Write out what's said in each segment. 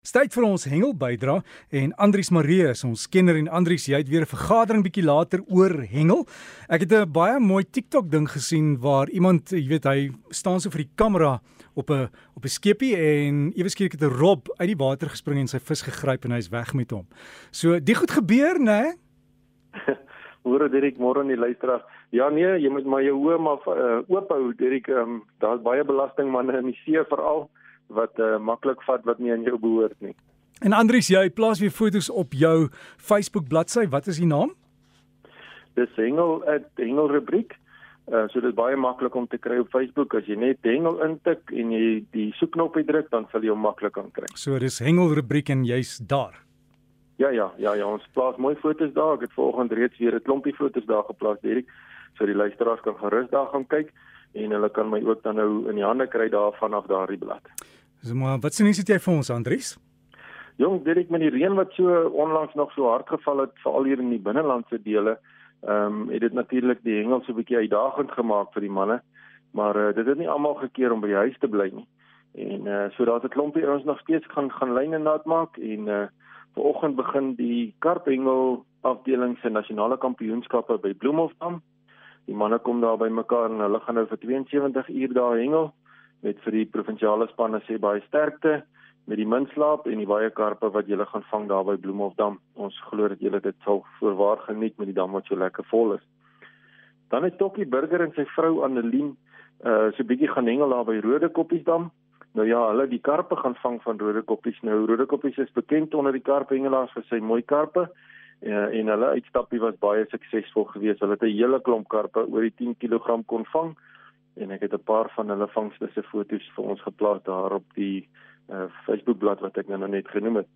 Tyd vir ons hengel bydra en Andrius Maree is ons kenner en Andrius jy het weer 'n vergadering bietjie later oor hengel. Ek het 'n baie mooi TikTok ding gesien waar iemand, jy weet, hy staan so vir die kamera op 'n op 'n skepie en ewe skielik het 'n rob uit die water gespring en sy vis gegryp en hy's weg met hom. So, dit goed gebeur, né? Hoor Dirk môre in die luisteraar. Ja nee, jy moet maar jou oë maar uh, oop hou Dirk. Um, Daar's baie belastingmanne in die see veral wat uh, maklik vat wat nie aan jou behoort nie. En Andries, jy plaas weer foto's op jou Facebook bladsy. Wat is die naam? Dis Hengel at Hengel rubriek. Uh, so dit is baie maklik om te kry op Facebook as jy net Hengel intik en jy die soekknopie druk dan sal jy hom maklik kan kry. So dis Hengel rubriek en jy's daar. Ja ja, ja ja, ons plaas mooi foto's daar. Ek het vanoggend reeds weer 'n klompie foto's daar geplaas, Derek, so die luisteraars kan gerus daar gaan kyk en hulle kan my ook dan nou in die hande kry daar vanaf daardie blad. So maar wat sien jy vir ons Andries? Jong, dit ek met die reën wat so onlangs nog so hard geval het veral hier in die binnelandse dele, ehm um, het dit natuurlik die hengel so 'n bietjie uitdagend gemaak vir die manne. Maar uh, dit het nie almal gekeer om by die huis te bly nie. En uh, so daar's 'n klompie ons nog steeds gaan gaan lyne nat maak en uh, vanoggend begin die karphengel afdeling se nasionale kampioenskappe by Bloemhofdam. Die manne kom daar by mekaar en hulle gaan nou vir 72 uur daar hengel met vir die provinsiale spanne sê baie sterkte met die minslaap en die baie karpe wat julle gaan vang daar by Bloemhofdam. Ons glo dat julle dit sal voorwaar geniet met die dam wat so lekker vol is. Dan het Tokkie Burger en sy vrou Annelien uh so 'n bietjie gaan hengel daar by Rodekoppiesdam. Nou ja, hulle die karpe gaan vang van Rodekoppies. Nou Rodekoppies is bekend onder die karphengelaars vir sy mooi karpe. Uh, en hulle uitstappie was baie suksesvol geweest. Hulle het 'n hele klomp karpe oor die 10 kg kon vang en ek het 'n paar van hulle vangste se foto's vir ons geplaas daar op die uh, Facebookblad wat ek nou net genoem het.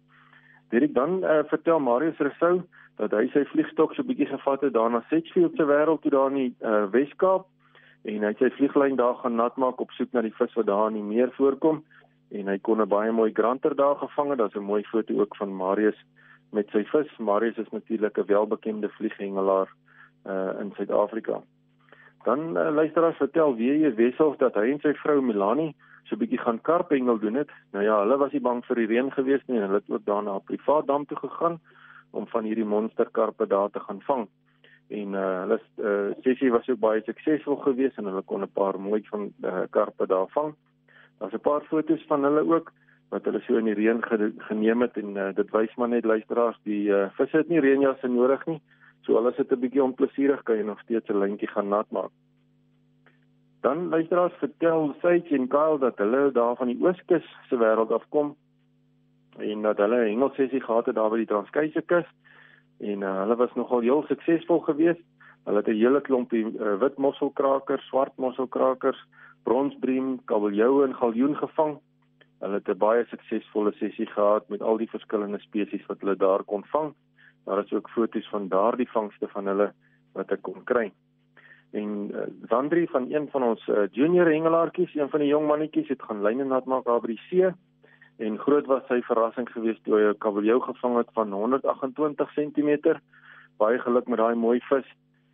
Dit dan uh, vertel Marius Rousseau dat hy sy vliegstok so bietjie gevat het daar na Sedgefield se wêreld toe daar in die uh, Weskaap en hy het sy vlieglyn daar gaan nat maak op soek na die vis wat daar in die meer voorkom en hy kon 'n baie mooi granter daar gevang het. Daar's 'n mooi foto ook van Marius met sy vis. Marius is natuurlik 'n welbekende vlieghengelaar uh, in Suid-Afrika. Dan uh, luisteraars vertel weer jy Wessels dat hy en sy vrou Melanie so 'n bietjie gaan karphengel doen het. Nou ja, hulle was nie bang vir die reën gewees nie en hulle het ook daarna 'n privaat dam toe gegaan om van hierdie monsterkarpe daar te gaan vang. En uh, hulle uh, sessie was ook baie suksesvol geweest en hulle kon 'n paar mooi van uh, karpe daar vang. Daar's 'n paar foto's van hulle ook wat hulle so in die reën ge geneem het en uh, dit wys maar net luisteraars die uh, visse het nie reënjasse nodig nie. So al is dit 'n bietjie onplesierig kan jy nog steeds 'n lyntjie gaan nat maak. Dan luisteraars vertel Sage en Kyle dat hulle daar van die Ooskus se wêreld af kom en dat hulle 'n hengelsessie gehad het daar by die Transkeise kus en uh, hulle was nogal heel suksesvol geweest. Hulle het 'n hele klompie uh, wit mosselkrakers, swart mosselkrakers, bronsbream, kabeljou en galjoen gevang. Hulle het 'n baie suksesvolle sessie gehad met al die verskillende spesies wat hulle daar kon vang. Daar is ook foto's van daardie vangste van hulle wat ek kon kry. En uh, Wandri van een van ons uh, junior hengelaartjies, een van die jong mannetjies het gaan lyne nat maak daar by die see. En groot was sy verrassing geweest toe hy 'n kabeljou gevang het van 128 cm. Baie geluk met daai mooi vis.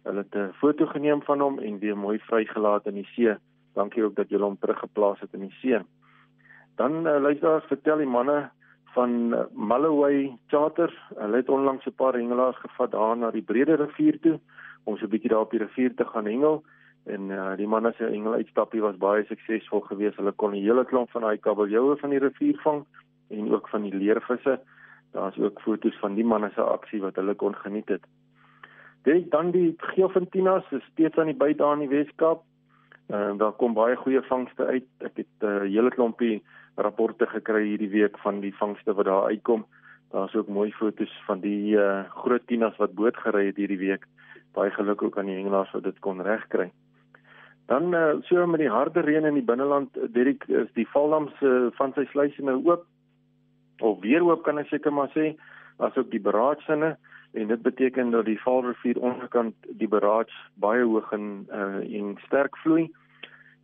Hulle het 'n foto geneem van hom en weer mooi vrygelaat in die see. Dankie ook dat julle hom teruggeplaas het in die see. Dan uh, luisteraars vertel die manne van Malloway Charter. Hulle het onlangs 'n paar hengelaars gevat daar na die Brede rivier toe om so 'n bietjie daar op die rivier te gaan hengel. En uh, die manne se hengel uitstappie was baie suksesvol geweest. Hulle kon 'n hele klomp van daai kabeljoue van die rivier vang en ook van die leervisse. Daar's ook foto's van die manne se aksie wat hulle kon geniet het. Dit dan die geofintinas is steeds aan die byt daar in die Weskaap. En uh, daar kom baie goeie vangste uit. Ek het 'n uh, hele klompie rapporte gekry hierdie week van die vangste wat daar uitkom. Daar's ook mooi foto's van die uh, groot tinas wat boot gery het hierdie week. Baie geluk ook aan die hengelaars wat dit kon regkry. Dan uh, so met die harde reën in die binneland, Dirk, is die Valdam se uh, van sy sluise nou oop. Of weer oop kan ek seker maar sê, asook die beraadsinne en dit beteken dat die Vaalrivier onderkant die beraad baie hoog en uh, en sterk vloei.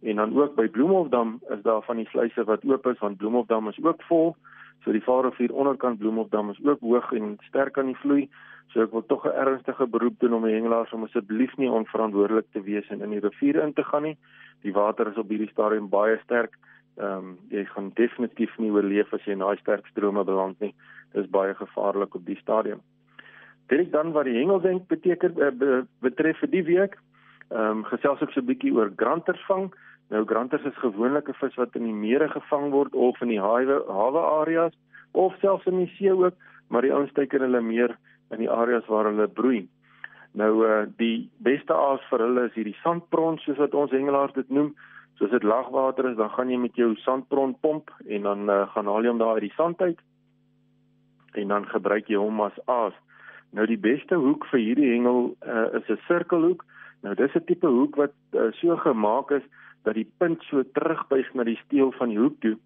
En dan ook by Bloemhofdam is daar van die sluise wat oop is want Bloemhofdam is ook vol. So die Vaalrivier onderkant Bloemhofdam is ook hoog en sterk aan die vloei. So ek wil tog 'n ernstige beroep doen om die hengelaars om asseblief nie onverantwoordelik te wees en in die riviere in te gaan nie. Die water is op hierdie stadium baie sterk Ehm um, jy gaan definitief nie oorleef as jy in daai sterk strome beland nie. Dit is baie gevaarlik op die stadium. Dit dan wat die hengelwenk beteken uh, be, betref vir die week. Ehm um, gesels ek so 'n bietjie oor granters vang. Nou granters is gewoonlik 'n vis wat in die mere gevang word of in die hawe hawe areas of selfs in die see ook, maar die ouens teiken hulle meer in die areas waar hulle broei. Nou uh die beste aas vir hulle is hierdie sandprons soos wat ons hengelaars dit noem. So as dit lagwater is, dan gaan jy met jou sandpron pomp en dan uh, gaan haal jy hom daar uit die sand uit. En dan gebruik jy hom as aas. Nou die beste hoek vir hierdie hengel uh, is 'n sirkelhoek. Nou dis 'n tipe hoek wat uh, so gemaak is dat die punt so terugbuig na die steel van die hoek toe,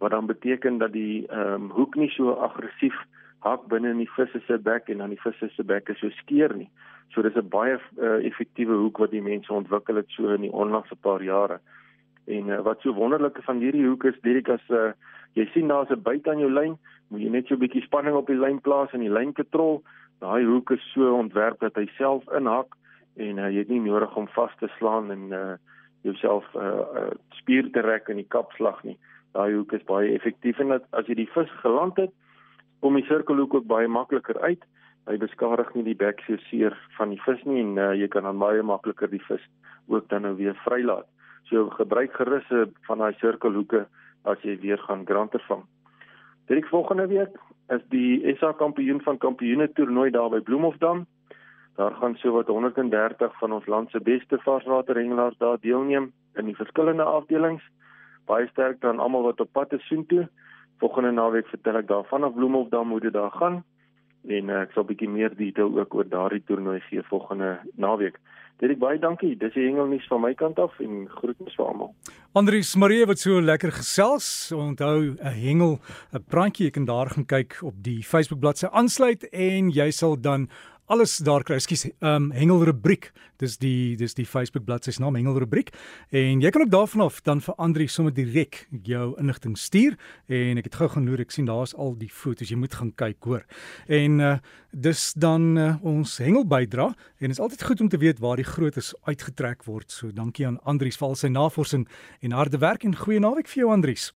wat dan beteken dat die ehm um, hoek nie so aggressief hak binne in die vis se bek en dan die vis se bek is so skeer nie. So dis 'n baie uh, effektiewe hoek wat die mense ontwikkel het so in die onlangse paar jare. En uh, wat so wonderlik van hierdie hoek is, Dirk as uh, jy sien daar's 'n byt aan jou lyn, moet jy net so 'n bietjie spanning op die lyn plaas en die lyn kontrol. Daai hoek is so ontwerp dat hy self inhak en uh, jy het nie nodig om vas te slaan en uh, jouself uh, uh, spier te rek in die kapslag nie. Daai hoek is baie effektief en dat as jy die vis geland het, kom die sirkelhoek ook baie makliker uit. Hy beskadig nie die bek so seer van die vis nie en uh, jy kan dan baie makliker die vis ook dan nou weer vrylaat. So gebruik gerus van daai sirkelhoeke as jy weer gaan granter vang. Dit volgende week is die SA kampioen van kampioene toernooi daar by Bloemhofdam. Daar gaan so wat 130 van ons land se beste varswaterhengelaars daar deelneem in die verskillende afdelings. Baie sterkte aan almal wat op pad is soontoe. Volgende naweek vertel ek daarvan of Bloemhofdam hoe dit daar gaan en ek sal bietjie meer detail ook oor daardie toernooi gee volgende naweek. Dit baie dankie. Dis die hengelnuus van my kant af en groetnis vir almal. Andrius Marie wat so lekker gesels. Onthou 'n hengel, 'n brandjie, jy kan daar gaan kyk op die Facebook bladsy aansluit en jy sal dan alles daar kry. Ekskuus, ehm um, Hengel rubriek. Dis die dis die Facebook bladsy se naam Hengel rubriek. En jy kan ook daarvan af dan vir Andri sommer direk jou inligting stuur en ek het gou gaan loer, ek sien daar's al die foto's. Jy moet gaan kyk, hoor. En uh dis dan uh, ons Hengel bydra en is altyd goed om te weet waar die grootes uitgetrek word. So dankie aan Andri vir al sy navorsing en harde werk en goeie naweek vir jou Andrius.